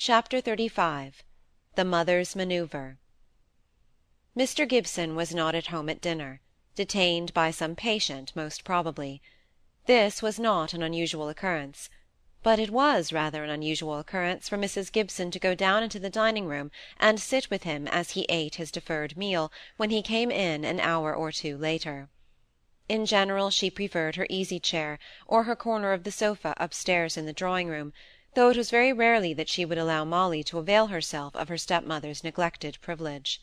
Chapter XXXV The Mother's Manoeuvre Mr. Gibson was not at home at dinner, detained by some patient, most probably. This was not an unusual occurrence; but it was rather an unusual occurrence for Mrs. Gibson to go down into the dining room and sit with him as he ate his deferred meal when he came in an hour or two later. In general she preferred her easy chair, or her corner of the sofa upstairs in the drawing room, though it was very rarely that she would allow Molly to avail herself of her stepmother's neglected privilege.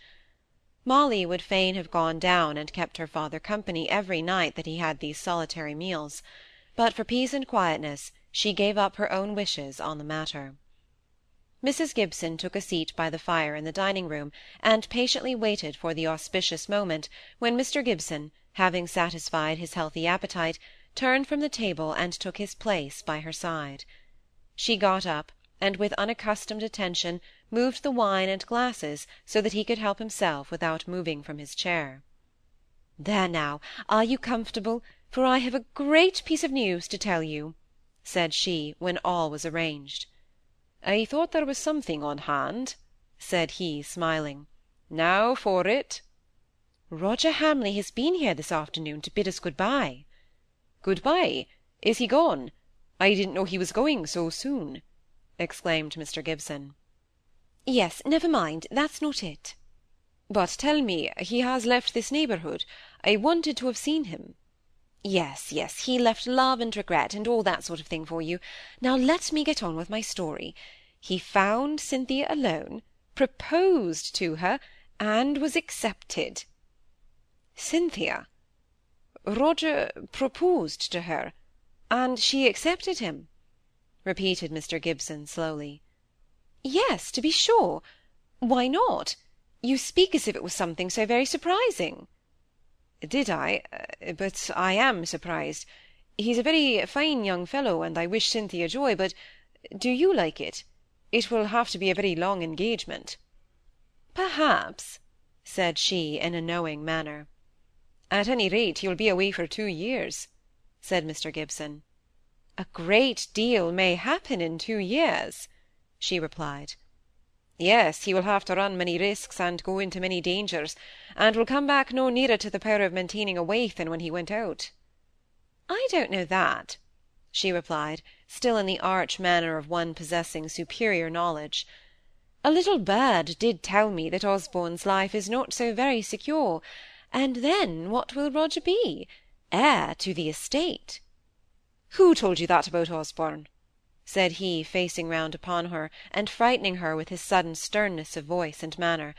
Molly would fain have gone down and kept her father company every night that he had these solitary meals; but for peace and quietness she gave up her own wishes on the matter. Mrs. Gibson took a seat by the fire in the dining room, and patiently waited for the auspicious moment when Mr. Gibson, having satisfied his healthy appetite, turned from the table and took his place by her side. She got up, and with unaccustomed attention moved the wine and glasses so that he could help himself without moving from his chair. "There now, are you comfortable? for I have a great piece of news to tell you," said she, when all was arranged. "I thought there was something on hand," said he, smiling. "Now for it." "Roger Hamley has been here this afternoon to bid us good bye." "Good bye! Is he gone? I didn't know he was going so soon," exclaimed Mr. Gibson. "Yes, never mind, that's not it." "But tell me, he has left this neighbourhood. I wanted to have seen him." Yes, yes, he left love and regret, and all that sort of thing for you. Now let me get on with my story. He found Cynthia alone, proposed to her, and was accepted. Cynthia! Roger proposed to her and she accepted him?" repeated Mr. Gibson, slowly. "Yes, to be sure. Why not? You speak as if it was something so very surprising." "Did I? Uh, but I am surprised. He's a very fine young fellow, and I wish Cynthia joy, but do you like it? It will have to be a very long engagement." "Perhaps," said she, in a knowing manner. "At any rate, he will be away for two years said Mr. Gibson. "A great deal may happen in two years," she replied. Yes, he will have to run many risks and go into many dangers, and will come back no nearer to the power of maintaining a wife than when he went out." "I don't know that," she replied, still in the arch manner of one possessing superior knowledge. "A little bird did tell me that Osborne's life is not so very secure; and then what will Roger be? Heir to the estate." "Who told you that about Osborne?" said he, facing round upon her, and frightening her with his sudden sternness of voice and manner.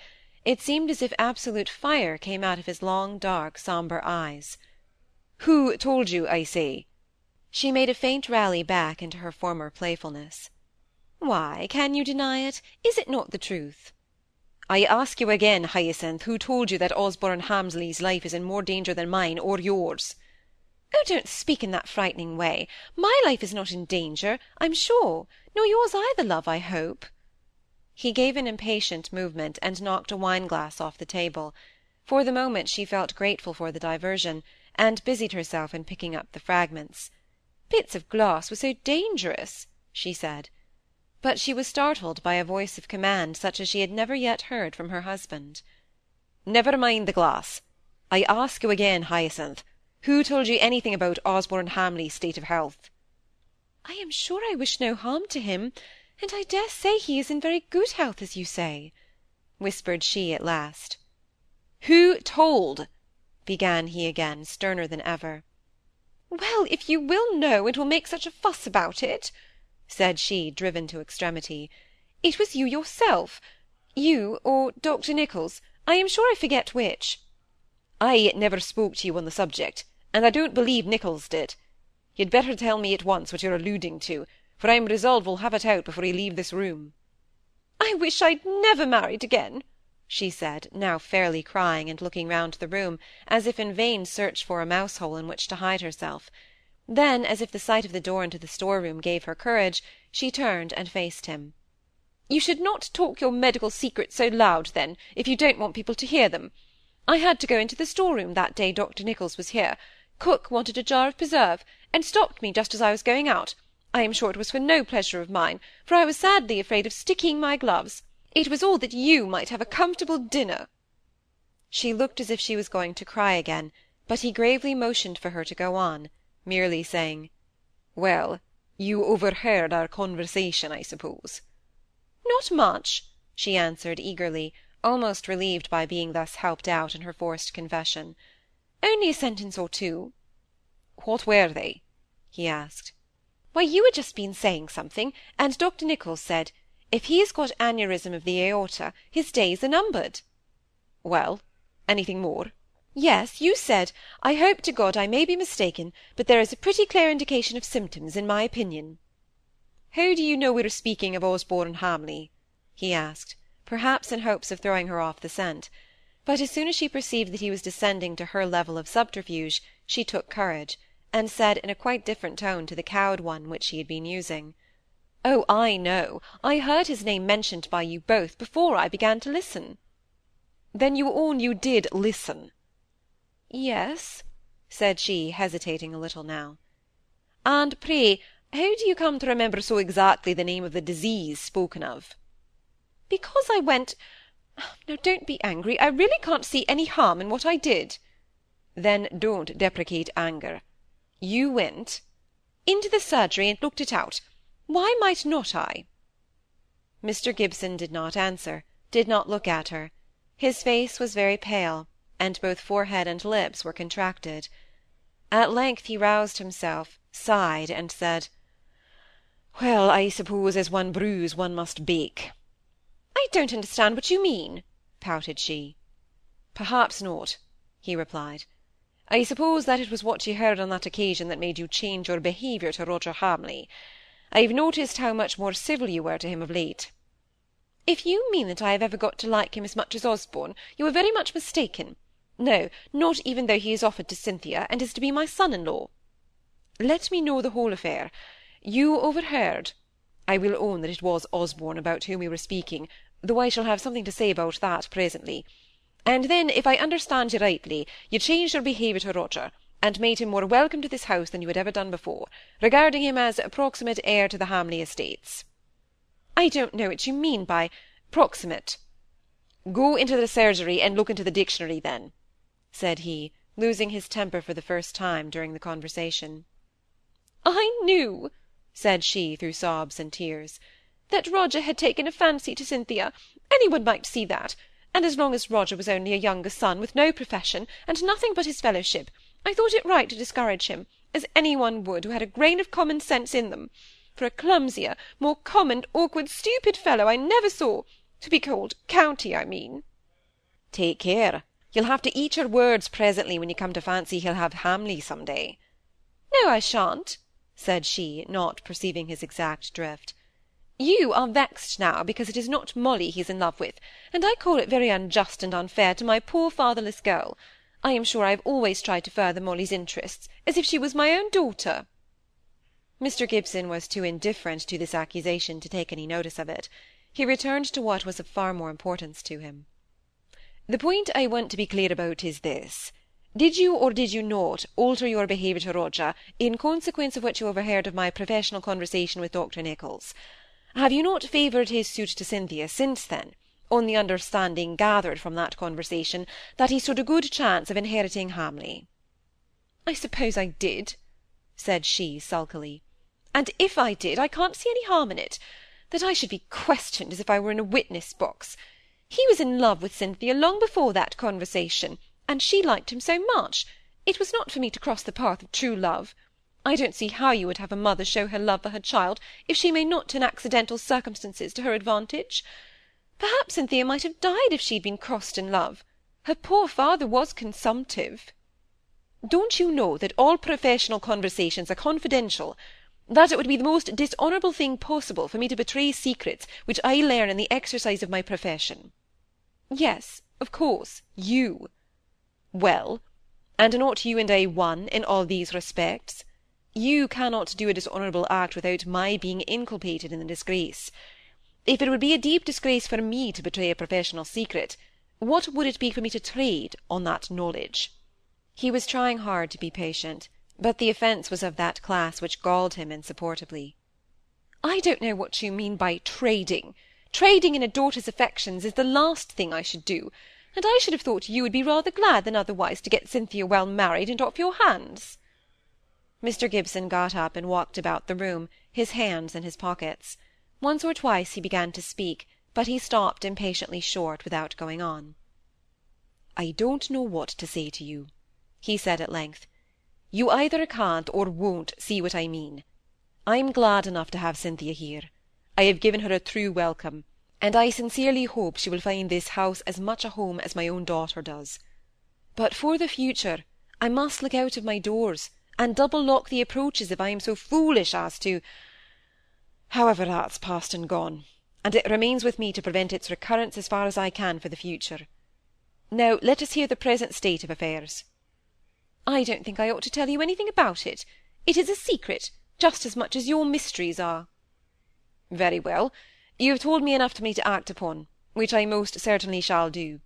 It seemed as if absolute fire came out of his long, dark, sombre eyes. "Who told you, I say?" She made a faint rally back into her former playfulness. "Why, can you deny it? Is it not the truth?" I ask you again, Hyacinth, who told you that Osborne Hamley's life is in more danger than mine or yours? Oh, don't speak in that frightening way. My life is not in danger, I'm sure; nor yours either, love, I hope." He gave an impatient movement, and knocked a wine-glass off the table. For the moment she felt grateful for the diversion, and busied herself in picking up the fragments. Bits of glass were so dangerous, she said. But she was startled by a voice of command such as she had never yet heard from her husband. "Never mind the glass. I ask you again, Hyacinth. Who told you anything about Osborne Hamley's state of health?" "I am sure I wish no harm to him, and I dare say he is in very good health, as you say," whispered she at last. "Who told?" began he again, sterner than ever. "Well, if you will know, and will make such a fuss about it," said she, driven to extremity, "it was you yourself you, or Dr. Nicholls, I am sure I forget which." "I never spoke to you on the subject and I don't believe Nicholls did. You'd better tell me at once what you're alluding to, for I'm resolved we'll have it out before you leave this room." "I wish I'd never married again," she said, now fairly crying, and looking round the room, as if in vain search for a mouse-hole in which to hide herself. Then, as if the sight of the door into the store-room gave her courage, she turned and faced him. "You should not talk your medical secrets so loud, then, if you don't want people to hear them. I had to go into the store-room that day Dr. Nicholls was here. Cook wanted a jar of preserve, and stopped me just as I was going out. I am sure it was for no pleasure of mine, for I was sadly afraid of sticking my gloves. It was all that you might have a comfortable dinner. She looked as if she was going to cry again, but he gravely motioned for her to go on, merely saying, Well, you overheard our conversation, I suppose. Not much, she answered eagerly, almost relieved by being thus helped out in her forced confession. Only a sentence or two. What were they? he asked. Why, you had just been saying something, and Dr. Nicholls said, if he has got aneurism of the aorta, his days are numbered. Well, anything more? Yes, you said, I hope to God I may be mistaken, but there is a pretty clear indication of symptoms, in my opinion. How do you know we are speaking of Osborne Hamley? he asked, perhaps in hopes of throwing her off the scent. But as soon as she perceived that he was descending to her level of subterfuge, she took courage, and said in a quite different tone to the cowed one which she had been using, "Oh, I know. I heard his name mentioned by you both before I began to listen." "Then you own you did listen?" "Yes," said she, hesitating a little now. "And pray, how do you come to remember so exactly the name of the disease spoken of?" "Because I went now don't be angry, I really can't see any harm in what I did." "Then don't deprecate anger. You went "Into the surgery and looked it out. Why might not I?" Mr. Gibson did not answer, did not look at her. His face was very pale, and both forehead and lips were contracted. At length he roused himself, sighed, and said, "Well, I suppose as one brews one must bake. I don't understand what you mean," pouted she. Perhaps not, he replied. I suppose that it was what you heard on that occasion that made you change your behaviour to Roger Hamley. I've noticed how much more civil you were to him of late. If you mean that I have ever got to like him as much as Osborne, you are very much mistaken. No, not even though he is offered to Cynthia, and is to be my son-in-law. Let me know the whole affair. You overheard. I will own that it was Osborne about whom we were speaking, though I shall have something to say about that presently. And then, if I understand you rightly, you changed your behaviour to Roger, and made him more welcome to this house than you had ever done before, regarding him as proximate heir to the Hamley estates. I don't know what you mean by proximate. Go into the surgery and look into the dictionary, then, said he, losing his temper for the first time during the conversation. I knew, said she through sobs and tears that Roger had taken a fancy to Cynthia. Any one might see that. And as long as Roger was only a younger son, with no profession, and nothing but his fellowship, I thought it right to discourage him, as any one would who had a grain of common sense in them. For a clumsier, more common, awkward, stupid fellow I never saw, to be called county, I mean. Take care. You'll have to eat your words presently when you come to fancy he'll have Hamley some day. No, I shan't, said she, not perceiving his exact drift. You are vexed now because it is not Molly he's in love with, and I call it very unjust and unfair to my poor fatherless girl. I am sure I have always tried to further Molly's interests, as if she was my own daughter." Mr. Gibson was too indifferent to this accusation to take any notice of it. He returned to what was of far more importance to him. The point I want to be clear about is this. Did you or did you not alter your behaviour to Roger in consequence of what you overheard of my professional conversation with Dr. Nicholls? Have you not favoured his suit to Cynthia since then, on the understanding gathered from that conversation that he stood a good chance of inheriting Hamley? I suppose I did, said she sulkily. And if I did, I can't see any harm in it. That I should be questioned as if I were in a witness box. He was in love with Cynthia long before that conversation, and she liked him so much. It was not for me to cross the path of true love. I don't see how you would have a mother show her love for her child, if she may not turn accidental circumstances to her advantage. Perhaps Cynthia might have died if she had been crossed in love. Her poor father was consumptive. Don't you know that all professional conversations are confidential? That it would be the most dishonourable thing possible for me to betray secrets which I learn in the exercise of my profession? Yes, of course, you. Well, and are not you and I one in all these respects? You cannot do a dishonourable act without my being inculpated in the disgrace. If it would be a deep disgrace for me to betray a professional secret, what would it be for me to trade on that knowledge? He was trying hard to be patient, but the offence was of that class which galled him insupportably. I don't know what you mean by trading. Trading in a daughter's affections is the last thing I should do, and I should have thought you would be rather glad than otherwise to get Cynthia well married and off your hands. Mr. Gibson got up and walked about the room, his hands in his pockets. Once or twice he began to speak, but he stopped impatiently short without going on. I don't know what to say to you, he said at length. You either can't or won't see what I mean. I'm glad enough to have Cynthia here. I have given her a true welcome, and I sincerely hope she will find this house as much a home as my own daughter does. But for the future, I must look out of my doors, and double lock the approaches if I am so foolish as to However, that's past and gone, and it remains with me to prevent its recurrence as far as I can for the future. Now let us hear the present state of affairs. I don't think I ought to tell you anything about it. It is a secret, just as much as your mysteries are. Very well. You have told me enough to me to act upon, which I most certainly shall do.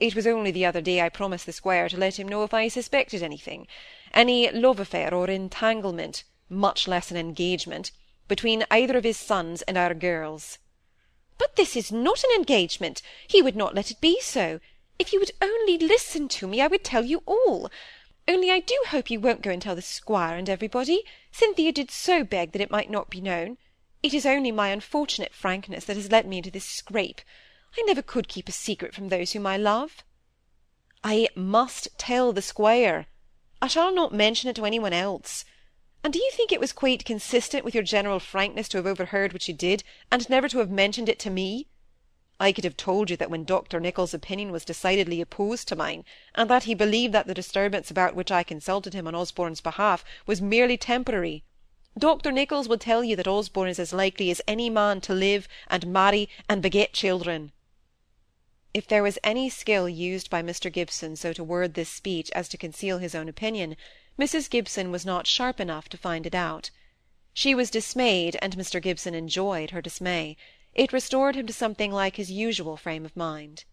It was only the other day I promised the squire to let him know if I suspected anything, any love affair or entanglement, much less an engagement, between either of his sons and our girls. But this is not an engagement. He would not let it be so. If you would only listen to me, I would tell you all. Only I do hope you won't go and tell the squire and everybody. Cynthia did so beg that it might not be known. It is only my unfortunate frankness that has led me into this scrape. I never could keep a secret from those whom I love. I must tell the squire. I shall not mention it to any one else. And do you think it was quite consistent with your general frankness to have overheard what you did, and never to have mentioned it to me? I could have told you that when Dr. Nicholls' opinion was decidedly opposed to mine, and that he believed that the disturbance about which I consulted him on Osborne's behalf was merely temporary. Dr. Nicholls will tell you that Osborne is as likely as any man to live, and marry, and beget children. If there was any skill used by Mr. Gibson so to word this speech as to conceal his own opinion, Mrs. Gibson was not sharp enough to find it out. She was dismayed, and Mr. Gibson enjoyed her dismay. It restored him to something like his usual frame of mind.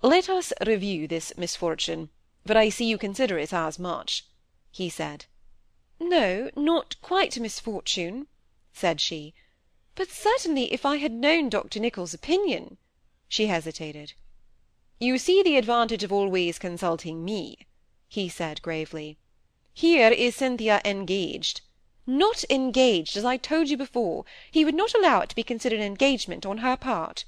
"Let us review this misfortune, for I see you consider it as much," he said. "No, not quite a misfortune," said she. "But certainly if I had known Dr. Nicholls' opinion—" She hesitated. "You see the advantage of always consulting me," he said gravely. Here is Cynthia engaged. Not engaged, as I told you before. He would not allow it to be considered an engagement on her part.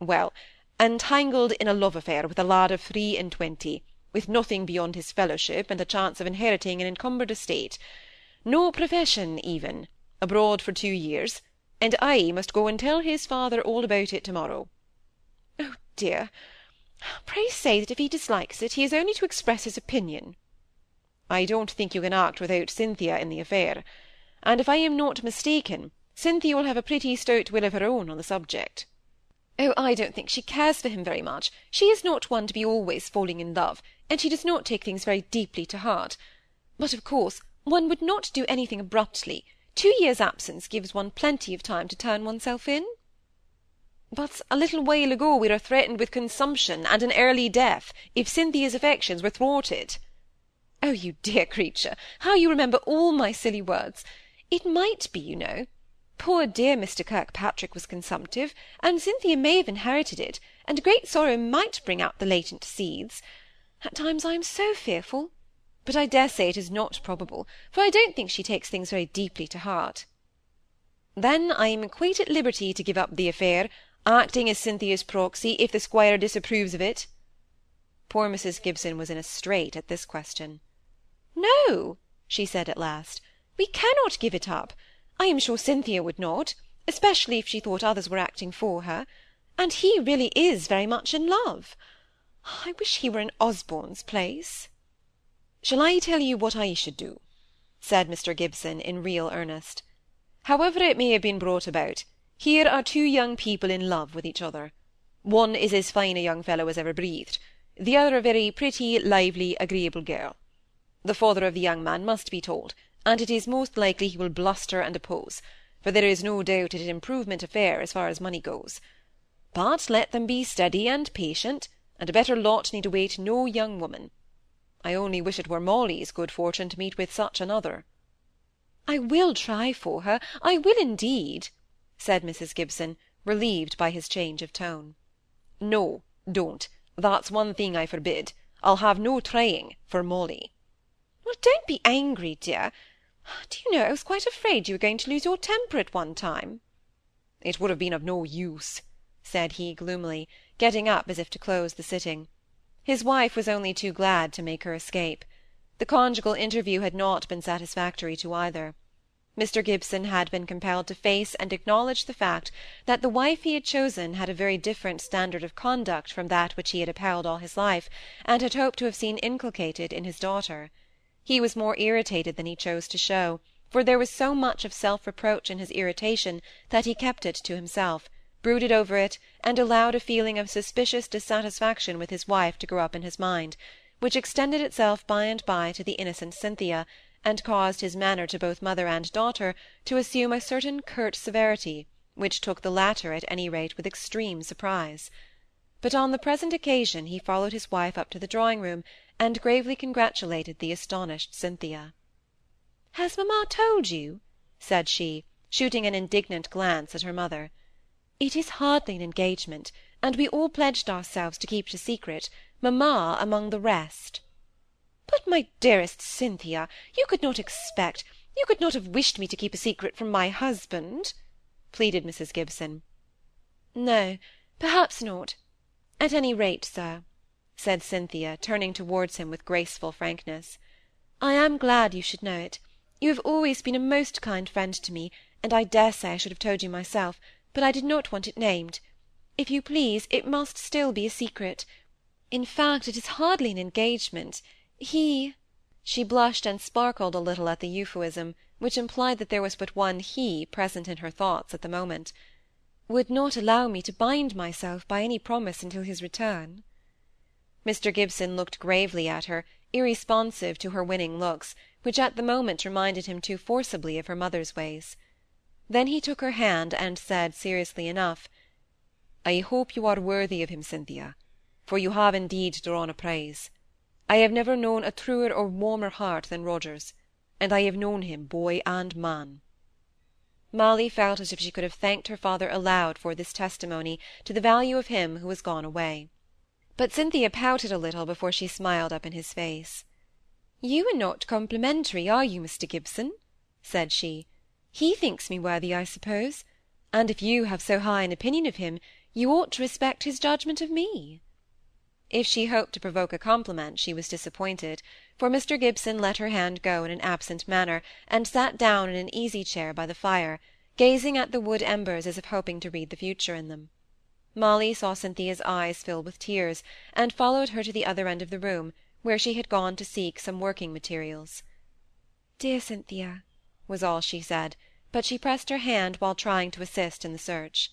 Well, entangled in a love affair with a lad of three and twenty, with nothing beyond his fellowship, and a chance of inheriting an encumbered estate. No profession, even. Abroad for two years. And I must go and tell his father all about it to-morrow. Oh, dear! Pray say that if he dislikes it, he is only to express his opinion. I don't think you can act without Cynthia in the affair; and if I am not mistaken, Cynthia will have a pretty stout will of her own on the subject." "Oh, I don't think she cares for him very much. She is not one to be always falling in love, and she does not take things very deeply to heart. But, of course, one would not do anything abruptly. Two years' absence gives one plenty of time to turn oneself in." "But a little while ago we were threatened with consumption and an early death if Cynthia's affections were thwarted. Oh, you dear creature, how you remember all my silly words! It might be, you know. Poor dear Mr. Kirkpatrick was consumptive, and Cynthia may have inherited it, and great sorrow might bring out the latent seeds. At times I am so fearful. But I dare say it is not probable, for I don't think she takes things very deeply to heart. Then I am quite at liberty to give up the affair, acting as Cynthia's proxy, if the squire disapproves of it. Poor Mrs. Gibson was in a strait at this question. No, she said at last, we cannot give it up. I am sure Cynthia would not, especially if she thought others were acting for her. And he really is very much in love. I wish he were in Osborne's place. Shall I tell you what I should do? said Mr. Gibson in real earnest. However it may have been brought about, here are two young people in love with each other. One is as fine a young fellow as ever breathed, the other a very pretty, lively, agreeable girl. The father of the young man must be told, and it is most likely he will bluster and oppose, for there is no doubt it is an improvement affair as far as money goes. But let them be steady and patient, and a better lot need await no young woman. I only wish it were Molly's good fortune to meet with such another. I will try for her, I will indeed, said Mrs. Gibson, relieved by his change of tone. No, don't. That's one thing I forbid. I'll have no trying for Molly. Well, don't be angry, dear. Do you know, I was quite afraid you were going to lose your temper at one time. It would have been of no use, said he gloomily, getting up as if to close the sitting. His wife was only too glad to make her escape. The conjugal interview had not been satisfactory to either. Mr. Gibson had been compelled to face and acknowledge the fact that the wife he had chosen had a very different standard of conduct from that which he had upheld all his life, and had hoped to have seen inculcated in his daughter. He was more irritated than he chose to show, for there was so much of self-reproach in his irritation that he kept it to himself, brooded over it, and allowed a feeling of suspicious dissatisfaction with his wife to grow up in his mind, which extended itself by and by to the innocent Cynthia, and caused his manner to both mother and daughter to assume a certain curt severity, which took the latter at any rate with extreme surprise. But on the present occasion he followed his wife up to the drawing-room, and gravely congratulated the astonished Cynthia. Has mamma told you? said she, shooting an indignant glance at her mother. It is hardly an engagement, and we all pledged ourselves to keep it a secret, mamma among the rest. But, my dearest Cynthia, you could not expect, you could not have wished me to keep a secret from my husband, pleaded Mrs. Gibson. No, perhaps not. At any rate, sir, said Cynthia, turning towards him with graceful frankness, I am glad you should know it. You have always been a most kind friend to me, and I dare say I should have told you myself, but I did not want it named. If you please, it must still be a secret. In fact, it is hardly an engagement. He she blushed and sparkled a little at the euphuism, which implied that there was but one he present in her thoughts at the moment would not allow me to bind myself by any promise until his return. Mr. Gibson looked gravely at her, irresponsive to her winning looks, which at the moment reminded him too forcibly of her mother's ways. Then he took her hand, and said seriously enough, I hope you are worthy of him, Cynthia, for you have indeed drawn a prize. I have never known a truer or warmer heart than Roger's, and I have known him boy and man. Molly felt as if she could have thanked her father aloud for this testimony to the value of him who was gone away. But Cynthia pouted a little before she smiled up in his face. You are not complimentary, are you, Mr. Gibson? said she. He thinks me worthy, I suppose; and if you have so high an opinion of him, you ought to respect his judgment of me. If she hoped to provoke a compliment, she was disappointed, for Mr. Gibson let her hand go in an absent manner, and sat down in an easy-chair by the fire, gazing at the wood embers as if hoping to read the future in them. Molly saw Cynthia's eyes fill with tears, and followed her to the other end of the room, where she had gone to seek some working materials. Dear Cynthia, was all she said, but she pressed her hand while trying to assist in the search.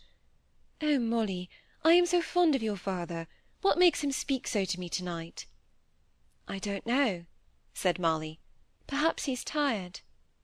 Oh, Molly, I am so fond of your father. What makes him speak so to me to-night? I don't know, said Molly. Perhaps he's tired.